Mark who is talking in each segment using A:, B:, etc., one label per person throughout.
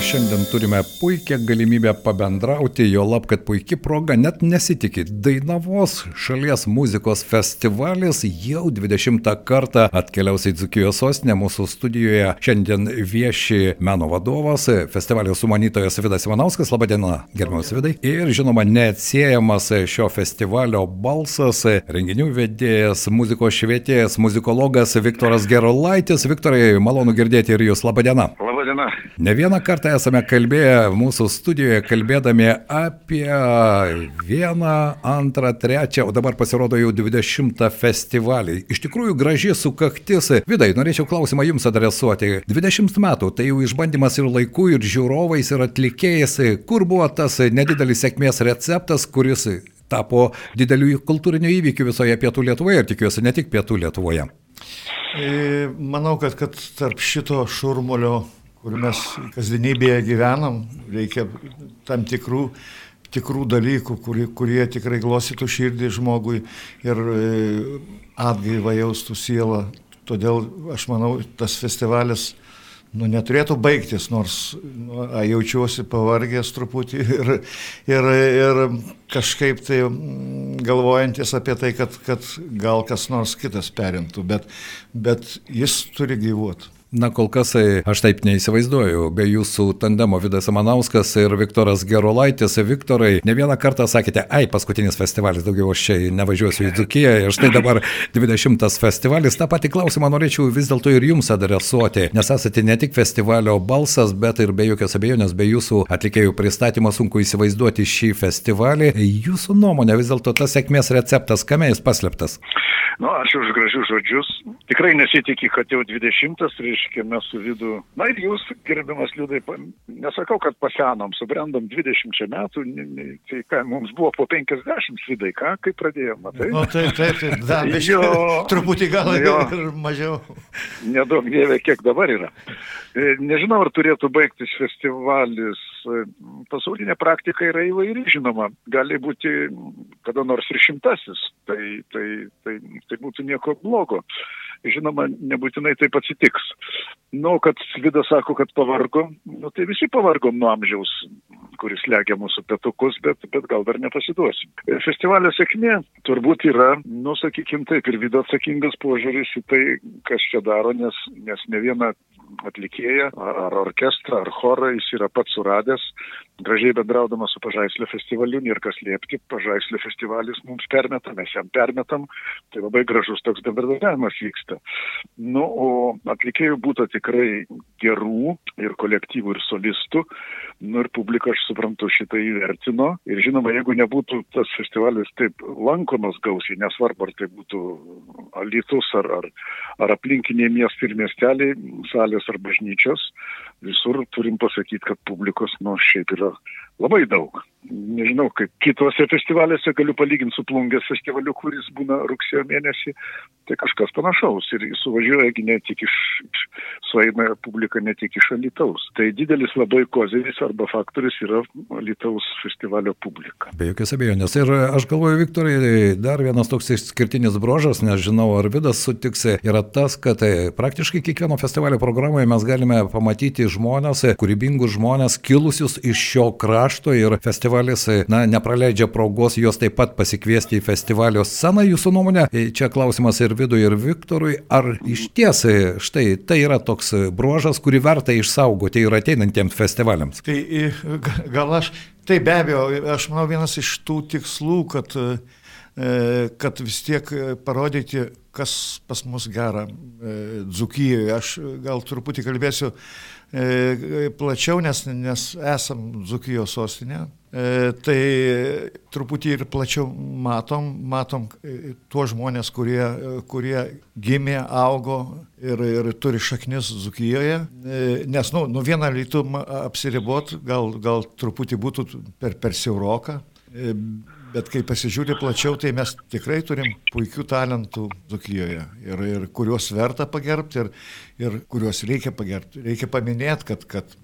A: Šiandien turime puikią galimybę pabendrauti, jo lab, kad puikia proga net nesitikit. Dainavos šalies muzikos festivalis jau 20 kartą atkeliaus į Dzukijos sostinę mūsų studijoje. Šiandien vieši meno vadovas, festivalio sumanytojas Vidas Ivanauskas. Labadiena, gerbiamas Vidai. Ir žinoma, neatsiejamas šio festivalio balsas, renginių vedėjas, muzikos švietėjas, muzikologas Viktoras Gerolaitis. Viktorai, malonu girdėti ir jūs. Labadiena.
B: Labadiena.
A: Ne vieną kartą esame kalbėję mūsų studijoje, kalbėdami apie vieną, antrą, trečią, o dabar pasirodo jau 20 festivalį. Iš tikrųjų, graži sukaktis. Vidai, norėčiau klausimą jums adresuoti. 20 metų, tai jau išbandymas ir laikų, ir žiūrovais, ir atlikėjais. Kur buvo tas nedidelis sėkmės receptas, kuris tapo dideliu kultūriniu įvykiu visoje Pietų Lietuvoje ir tikiuosi ne tik Pietų Lietuvoje?
C: E, Manau, kad, kad tarp šito šurmulio, kur mes kasdienybėje gyvenam, reikia tam tikrų, tikrų dalykų, kurie, kurie tikrai glostytų širdį žmogui ir e, atgaivą jaustų sielą. Todėl aš manau, tas festivalis nu, neturėtų baigtis, nors nu, jaučiuosi pavargęs truputį ir, ir, ir kažkaip tai galvojantis apie tai, kad, kad gal kas nors kitas perimtų, bet, bet jis turi gyvuoti.
A: Na, kol kas tai aš taip neįsivaizduoju. Be jūsų tandemo Vidas Manauskas ir Viktoras Gerolaitis. Viktorai, ne vieną kartą sakėte, ai, paskutinis festivalis, daugiau aš čia nevažiuosiu į Dzukiją. Ir štai dabar 20 festivalis. Ta pati klausimą norėčiau vis dėlto ir jums adresuoti, nes esate ne tik festivalio balsas, bet ir be jokios abejonės, be jūsų atlikėjų pristatymo sunku įsivaizduoti šį festivalį. Jūsų nuomonė vis dėlto tas sėkmės receptas, kame jis paslėptas?
B: Nu, ačiū už gražius žodžius. Tikrai nesitikė, kad jau 20, reiškia, mes su vidu. Na ir jūs, gerbiamas liūdai, nesakau, kad pasenom, subrendom 20 metų, tai ką, mums buvo po 50 vidai, ką, kaip pradėjome, matai?
C: O taip, taip, taip, dar
B: Jo.
C: truputį gal
B: Jo.
C: ir mažiau.
B: Nedaug dievė, kiek dabar yra. E, Nežinau, ar turėtų baigtis festivalis. E, Pasaulinė praktika yra įvairi, žinoma. Gali būti kada nors ir šimtasis. Tai, tai, tai, tai būtų nieko blogo. Žinoma, nebūtinai taip atsitiks. Nu, kad Vidas sako, kad pavargo, nu, tai visi pavargom nuo amžiaus, kuris legia mūsų petukus, bet, bet gal dar nepasiduosim. Festivalio sėkmė turbūt yra, nu, sakykim taip, ir Vido atsakingas požiūris į tai, kas čia daro, nes, nes ne viena atlikėja, ar orkestrą, ar chorą jis yra pats suradęs, gražiai bendraudamas su Pažaislio festivaliu, nėra kas liepti, Pažaislio festivalis mums permeta, mes jam permetam, tai labai gražus toks bendradarbiavimas vyksta. Nu, o atlikėjų būtų tikrai gerų ir kolektyvų, ir solistų, nu ir publika, aš suprantu, šitą įvertino. Ir žinoma, jeigu nebūtų tas festivalis taip lankomas gausiai, nesvarbu, ar tai būtų Alitus, ar, ar, ar aplinkiniai miestai ir miesteliai, salės ar bažnyčios, visur turim pasakyti, kad publikos, nu, šiaip yra labai daug. Nežinau, kaip kitose festivaliuose galiu palyginti su plungės festivaliu, kuris būna rugsėjo mėnesį, tai kažkas panašaus. Ir suvažiuoja ne tik iš, iš sueina publika ne tik iš Alitaus. Tai didelis labai kozeris arba faktorius yra Alitaus festivalio publika.
A: Be jokios abejonės. Ir aš galvoju, Viktorai, dar vienas toks išskirtinis brožas, nes žinau, ar Vidas sutiksi, yra tas, kad praktiškai kiekvieno festivalio programoje mes galime pamatyti žmonės, kūrybingus žmonės, kilusius iš šio krašto ir festivalis, e, na, nepraleidžia progos juos taip pat pasikviesti į festivalio sceną. Jūsų nuomonė, e, čia klausimas ir Vidui, ir Viktorui, ar iš ties e, štai tai yra toks brožas, kurį verta išsaugoti ir ateinantiems festivaliams?
C: Tai ga- gal aš, tai be abejo, aš manau vienas iš tų tikslų, kad, kad vis tiek parodyti, kas pas mus gera Dzukijoje. Aš gal truputį kalbėsiu plačiau, nes, nes esam Dzukijos sostinė. E, tai truputį ir plačiau matom, matom e, tuos žmonės, kurie, e, kurie gimė, augo ir, ir turi šaknis Dzukijoje. E, nes, nu, nu vieną rytų apsiribot, gal, gal truputį būtų per, per siauroką. Bet kai pasižiūri plačiau, tai mes tikrai turim puikių talentų Dzukijoje ir, ir kuriuos verta pagerbti ir, ir kuriuos reikia pagerbti. Reikia paminėti, kad, kad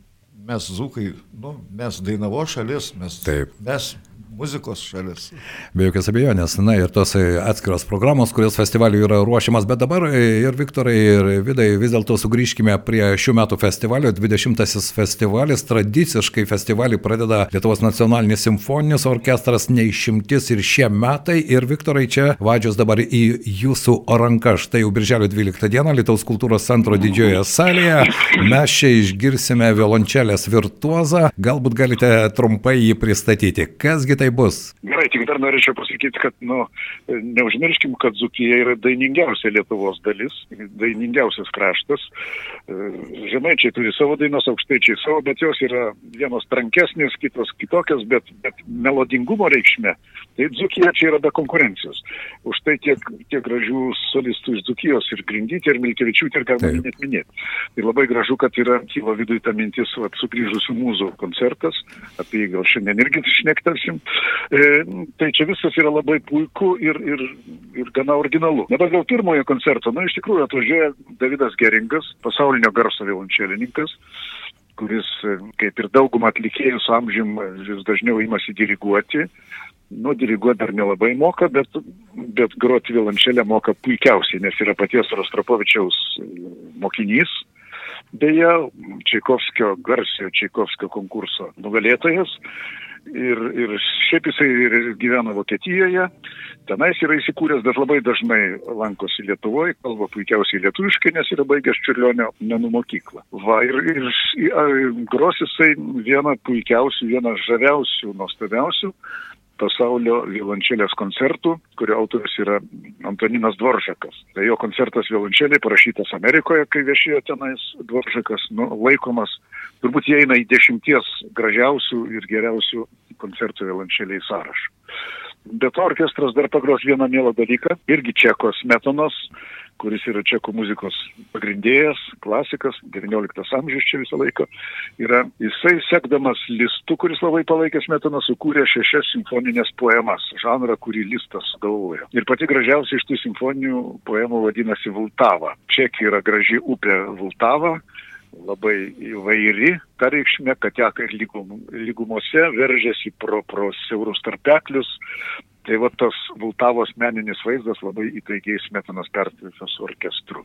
C: mes zukai, nu, mes dainavo šalis, mes,
A: Taip.
C: mes muzikos šalis.
A: Be jokios abejonės, na ir tos e, atskiros programos, kurios festivaliui yra ruošiamas, bet dabar e, ir Viktorai, ir Vidai vis dėlto sugrįžkime prie šių metų festivalio, 20-asis festivalis, tradiciškai festivalį pradeda Lietuvos nacionalinis simfoninis orkestras, neišimtis ir šie metai, ir Viktorai čia vadžios dabar į jūsų ranką, štai jau birželio 12 dieną Lietuvos kultūros centro didžiojoje salėje, mes čia išgirsime violončelės virtuozą, galbūt galite trumpai jį pristatyti, kasgi tai bus.
B: Gerai, tik dar norėčiau pasakyti, kad, nu, neužmirškim, kad Zukija yra dainingiausia Lietuvos dalis, dainingiausias kraštas. E, Žemaičiai turi savo dainos, aukštaičiai savo, bet jos yra vienos trankesnės, kitos kitokios, bet, bet melodingumo reikšmė. Tai Zukija čia yra be konkurencijos. Už tai tiek, tiek gražių solistų iš Zukijos ir Grindytė, ir Milkevičiūtė, ir galima net minėti. Ir labai gražu, kad yra kyla viduje ta mintis, va, sugrįžusių mūzų koncertas, apie jį gal šiandien irgi šnektelsim. E, tai čia viskas yra labai puiku ir, ir, ir gana originalu. Dabar dėl pirmojo koncerto, na iš tikrųjų atvažiuoja Davidas Geringas, pasaulinio garso violončelininkas kuris, e, kaip ir daugumą atlikėjų su amžium, e, vis dažniau imasi diriguoti. Nu, diriguoti dar nelabai moka, bet, bet groti violončelę moka puikiausiai, nes yra paties Rostropovičiaus mokinys. Beje, Čaikovskio, garsiojo Čaikovskio konkurso nugalėtojas. Ir, ir šiaip jisai ir gyvena Vokietijoje, tenais yra įsikūręs, bet labai dažnai lankosi Lietuvoje, kalba puikiausiai lietuviškai, nes yra baigęs Čiurlionio menų mokyklą. Va, ir, ir, ir gros jisai vieną puikiausių, vieną žaviausių, nuostabiausių pasaulio violončelės koncertų, kurio autorius yra Antoninas Dvoržakas. Tai jo koncertas violončelė parašytas Amerikoje, kai viešėjo tenais Dvoržakas, nu, laikomas, turbūt jie eina į dešimties gražiausių ir geriausių koncertų violončeliai sąrašą. Bet orkestras dar pagros vieną mielą dalyką, irgi čekos metonos, kuris yra čekų muzikos pagrindėjas, klasikas, XIX amžius čia visą laiką, yra jisai sekdamas listu, kuris labai palaikęs metoną, sukūrė šešias simfoninės poemas, žanrą, kurį listas galvoja. Ir pati gražiausia iš tų simfoninių poemų vadinasi Vultava. Čekija yra graži upė Vultava, labai įvairi, ta reikšmė, kad teka ir lygum, lygumose, veržiasi pro, pro siaurus tarpeklius. Tai va tas Vultavos meninis vaizdas labai įtaigiai smetanas pertvirtas orkestru.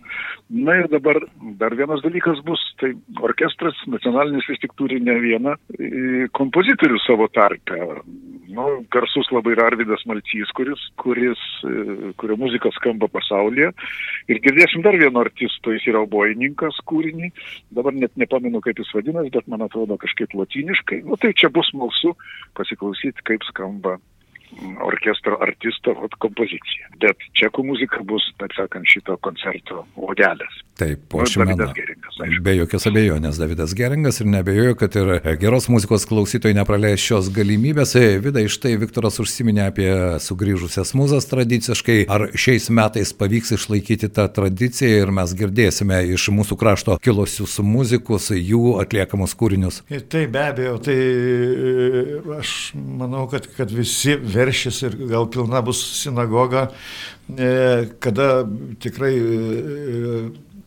B: Na ir dabar dar vienas dalykas bus, tai orkestras nacionalinis vis tik turi ne vieną e, kompozitorių savo tarpę. Nu, garsus labai yra Arvidas Malcys, kuris, kuris, e, kurio muzika skamba pasaulyje. Ir girdėsim dar vieno artisto, jis yra obojininkas kūrinį. Dabar net nepamenu, kaip jis vadinasi, bet man atrodo kažkaip latiniškai. Nu, tai čia bus malsu pasiklausyti, kaip skamba orkestro artisto vat, kompozicija. Bet čekų muzika bus, taip sakant, šito koncerto odelės.
A: Taip, po
B: Nu, aišku.
A: Be jokios abejonės, Davidas Geringas ir nebejoju, kad ir geros muzikos klausytojai nepraleis šios galimybės. E, Vidai, štai Viktoras užsiminė apie sugrįžusias muzas tradiciškai. Ar šiais metais pavyks išlaikyti tą tradiciją ir mes girdėsime iš mūsų krašto kilusius muzikus, jų atliekamus kūrinius?
C: Ir Tai be abejo, tai e, aš manau, kad, kad visi veršys ir gal pilna bus sinagoga, e, kada tikrai e,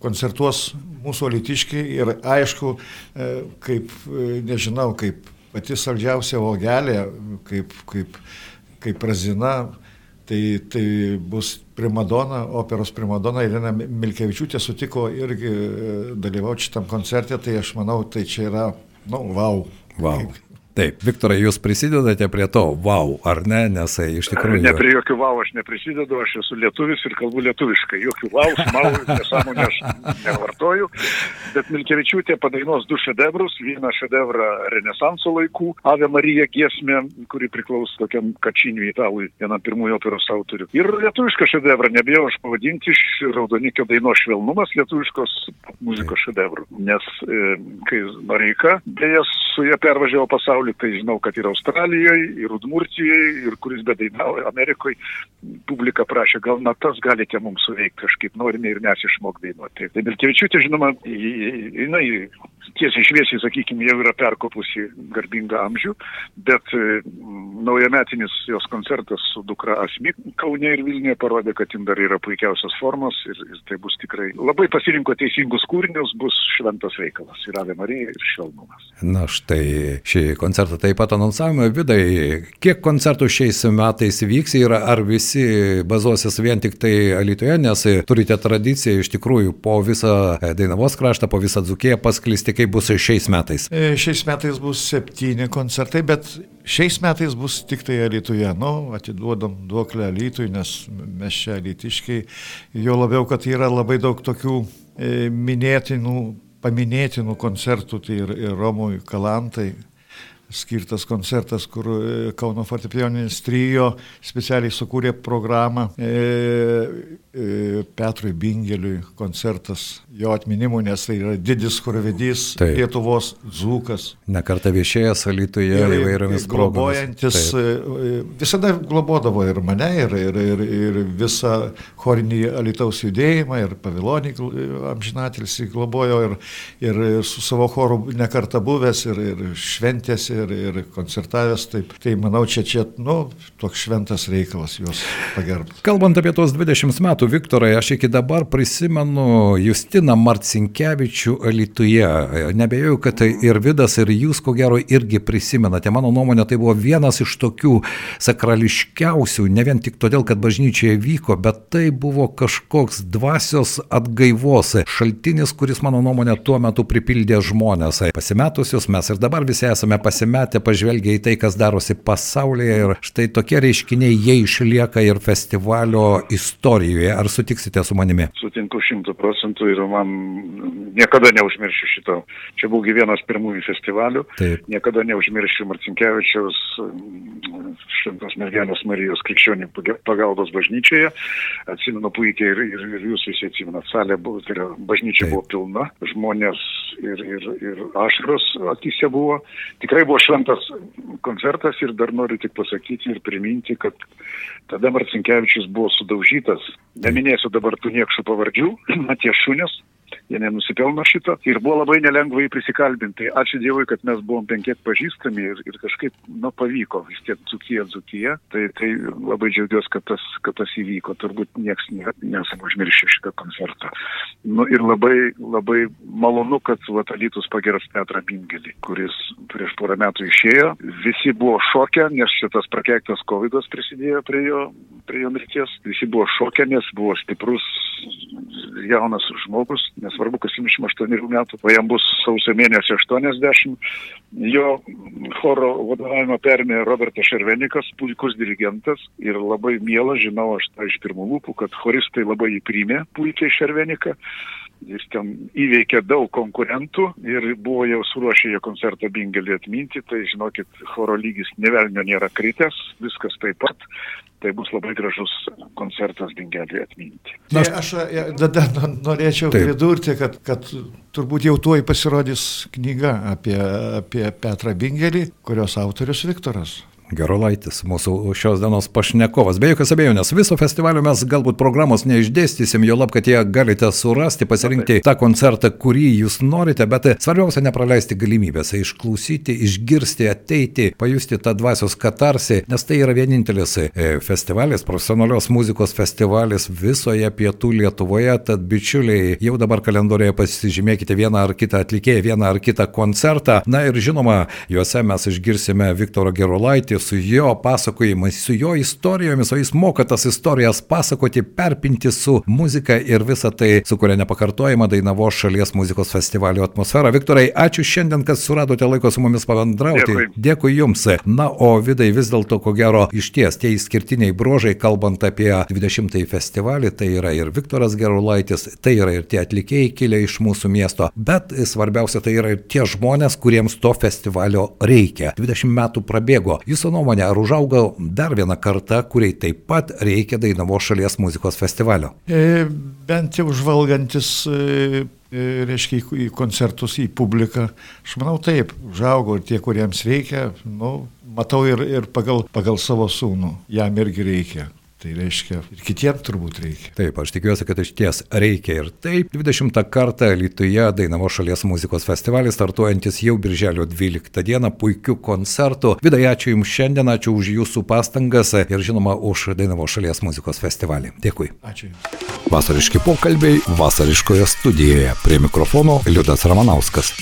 C: koncertuos mūsų alitiškiai ir aišku, e, kaip, e, nežinau, kaip pati saldžiausia vogelė, kaip, kaip, kaip prazina, tai, tai bus primadona, operos primadona Irina Milkevičiūtė sutiko irgi e, dalyvauti šitam koncerte, tai aš manau, tai čia yra, nu, wow.
A: Wow. Taip, Viktorai, jūs prisidedate prie to, wow, ar ne, nes e, iš tikrųjų...
B: Ne prie jokių vau aš neprisidedu, aš esu lietuvis ir kalbu lietuviškai. Jokių vau, smau, nesąmonę aš nevartoju. Bet Milkevičiūtė padainos du šedevrus. Vieną šedevrą Renesanso laikų, Ave Marija giesmė, kuri priklauso tokiam kačiniui italui, vienam pirmųjų operos autorių. Ir lietuvišką šedevrą, nebijau aš pavadinti iš Raudonikio dainos švelnumas lietuviškos muzikos šedevrų. Nes e, kai Mareika, beje, su ją pervažiavo pasaulį, tai žinau, kad ir Australijoje, ir Udmurtijoje, ir kuris bedainavo Amerikoje, publika prašė, gal natas galite mums suveikti, kažkaip norime ir mes išmok dainuoti. Tai Milkevičiūtė, žinoma, jinai tiesiai šviesiai, sakykime, jau yra perkopusi garbingą amžių, bet naujametinis jos koncertas su dukra Asmi Kaune ir Vilniuje parodė, kad jin dar yra puikiausios formos ir, ir tai bus tikrai labai pasirinko teisingus kūrinius, bus šventas reikalas ir Ave Marija ir švelnumas.
A: Na štai šį koncertą taip pat anonsavome. Vidai, kiek koncertų šiais metais vyks ir ar visi bazuosis vien tik tai Alitoje, nes turite tradiciją iš tikrųjų po visą Dainavos kraštą, po visą Dzukiją pasklisti, kaip bus šiais metais?
C: E, šiais metais bus septyni koncertai, bet Šiais metais bus tik tai Alituje, nu, atiduodam duoklę Alitui, nes mes čia Alitiškiai, jo labiau, kad yra labai daug tokių e, minėtinų, paminėtinų koncertų, tai ir, ir Romui Kalantai, skirtas koncertas, kur e, Kauno fortepijoninis trijo specialiai sukūrė programą e, e, Petrui Bingeliui koncertas jo atminimu, nes tai yra didis chorvedys Taip. Lietuvos dzūkas.
A: Nekartą viešėjęs Alytuje įvairiomis
C: globojantis, e, e, visada globodavo ir mane, ir, ir, ir, ir visą chorinį Alytaus judėjimą, ir Pavilonį amžinatilsi globojo, ir, ir su savo choru nekartą buvęs, ir, ir šventėsi ir, ir koncertavęs, taip, tai manau, čia čia, nu, toks šventas reikalas juos pagerbti.
A: Kalbant apie tuos 20 metų, Viktorai, aš iki dabar prisimenu Justiną Marcinkievičių Alituje. Nebejau, kad tai ir Vidas, ir jūs, ko gero, irgi prisimenate. Mano nuomonė, tai buvo vienas iš tokių sakrališkiausių, ne vien tik todėl, kad bažnyčioje vyko, bet tai buvo kažkoks dvasios atgaivos šaltinis, kuris, mano nuomonė, tuo metu pripildė žmonės. Pasimetusius mes ir dabar visi esame pasimetę pasimetę pažvelgia į tai, kas darosi pasaulyje ir štai tokie reiškiniai jie išlieka ir festivalio istorijoje. Ar sutiksite su manimi?
B: Sutinku šimtų procentų ir man niekada neužmiršiu šito. Čia buvo vienas pirmųjų festivalių. Taip. Niekada neužmiršiu Marcinkievičiaus Šventos mergelės Marijos krikščionių pagalbos bažnyčioje. Atsimenu puikiai ir, ir, ir jūs visi atsimenat, salė buvo, tai yra, bažnyčia buvo pilna, žmonės ir, ir, ir ašaros akise buvo. Tikrai buvo šventas koncertas ir dar noriu tik pasakyti ir priminti, kad tada Marcinkievičius buvo sudaužytas. Neminėsiu dabar tų niekšų pavardžių, Matės Šunės, jie nenusipelno šito ir buvo labai nelengva jį prisikalbinti. Tai ačiū Dievui, kad mes buvom penkiek pažįstami ir, ir kažkaip, nu, pavyko vis tiek Dzukija, Dzukija. Tai, tai labai džiaugiuosi, kad tas, kad tas įvyko. Turbūt nieks nesam užmiršę šitą koncertą. Nu, ir labai, labai malonu, kad Vatalytus pageras Petrą Bingelį, kuris prieš porą metų išėjo. Visi buvo šokę, nes šitas prakeiktas COVID prisidėjo prie jo, prie jo mirties. Visi buvo šokę, nes buvo stiprus jaunas žmogus, nesvarbu, kas 78 metų, o jam bus sausio mėnesio 80. Jo choro vadovavimą perėmė Robertas Šervenikas, puikus dirigentas ir labai mielas, žinau aš tą iš pirmų lūpų, kad choristai labai įprimė puikiai Šerveniką. Jis ten įveikė daug konkurentų ir buvo jau suruošę jo koncertą Bingelį atminti, tai žinokit, choro lygis nevelnio nėra kritęs, viskas taip pat tai bus labai gražus koncertas Bingeliui atminti.
C: Na, aš tada norėčiau Taip. pridurti, kad, kad turbūt jau tuoj pasirodys knyga apie, apie Petrą Bingelį, kurios autorius Viktoras.
A: Gerolaitis, mūsų šios dienos pašnekovas. Be jokios abejonės, viso festivalio mes galbūt programos neišdėstysim, jo lab, kad jie galite surasti, pasirinkti tą koncertą, kurį jūs norite, bet svarbiausia nepraleisti galimybės, išklausyti, išgirsti, ateiti, pajusti tą dvasios katarsį, nes tai yra vienintelis e, festivalis, profesionalios muzikos festivalis visoje pietų Lietuvoje, tad bičiuliai, jau dabar kalendorijoje pasižymėkite vieną ar kitą atlikėją, vieną ar kitą koncertą. Na ir žinoma, juose mes išgirsime Viktoro Gerolaitį dirbti su jo pasakojimais, su jo istorijomis, o jis moka tas istorijas pasakoti, perpinti su muzika ir visą tai sukuria nepakartojimą Dainavo šalies muzikos festivalio atmosferą. Viktorai, ačiū šiandien, kad suradote laiko su mumis pabendrauti. Dėkui, Dėkui Jums. Na, o vidai vis dėlto, ko gero, iš ties tie išskirtiniai bruožai, kalbant apie 20-ąjį festivalį, tai yra ir Viktoras Gerulaitis, tai yra ir tie atlikėjai kilę iš mūsų miesto, bet svarbiausia tai yra ir tie žmonės, kuriems to festivalio reikia. 20 metų prabėgo. Jūs Jūsų nuomonė, ar užaugo dar viena karta, kuriai taip pat reikia Dainavo šalies muzikos festivalio?
C: E, bent jau žvalgantis, e, e, reiškia, į koncertus, į publiką, aš manau taip, užaugo ir tie, kuriems reikia, nu, matau ir, ir pagal, pagal savo sūnų, jam irgi reikia. Tai reiškia, ir kitiems turbūt reikia.
A: Taip, aš tikiuosi, kad iš ties reikia ir taip. 20 kartą Lietuvoje Dainavo šalies muzikos festivalis startuojantis jau birželio 12 dieną puikių koncertų. Vidai, ačiū Jums šiandien, ačiū už Jūsų pastangas ir žinoma už Dainavo šalies muzikos festivalį. Dėkui.
C: Ačiū Jums.
A: Vasariški pokalbiai vasariškoje studijoje. Prie mikrofono Liudas Ramanauskas.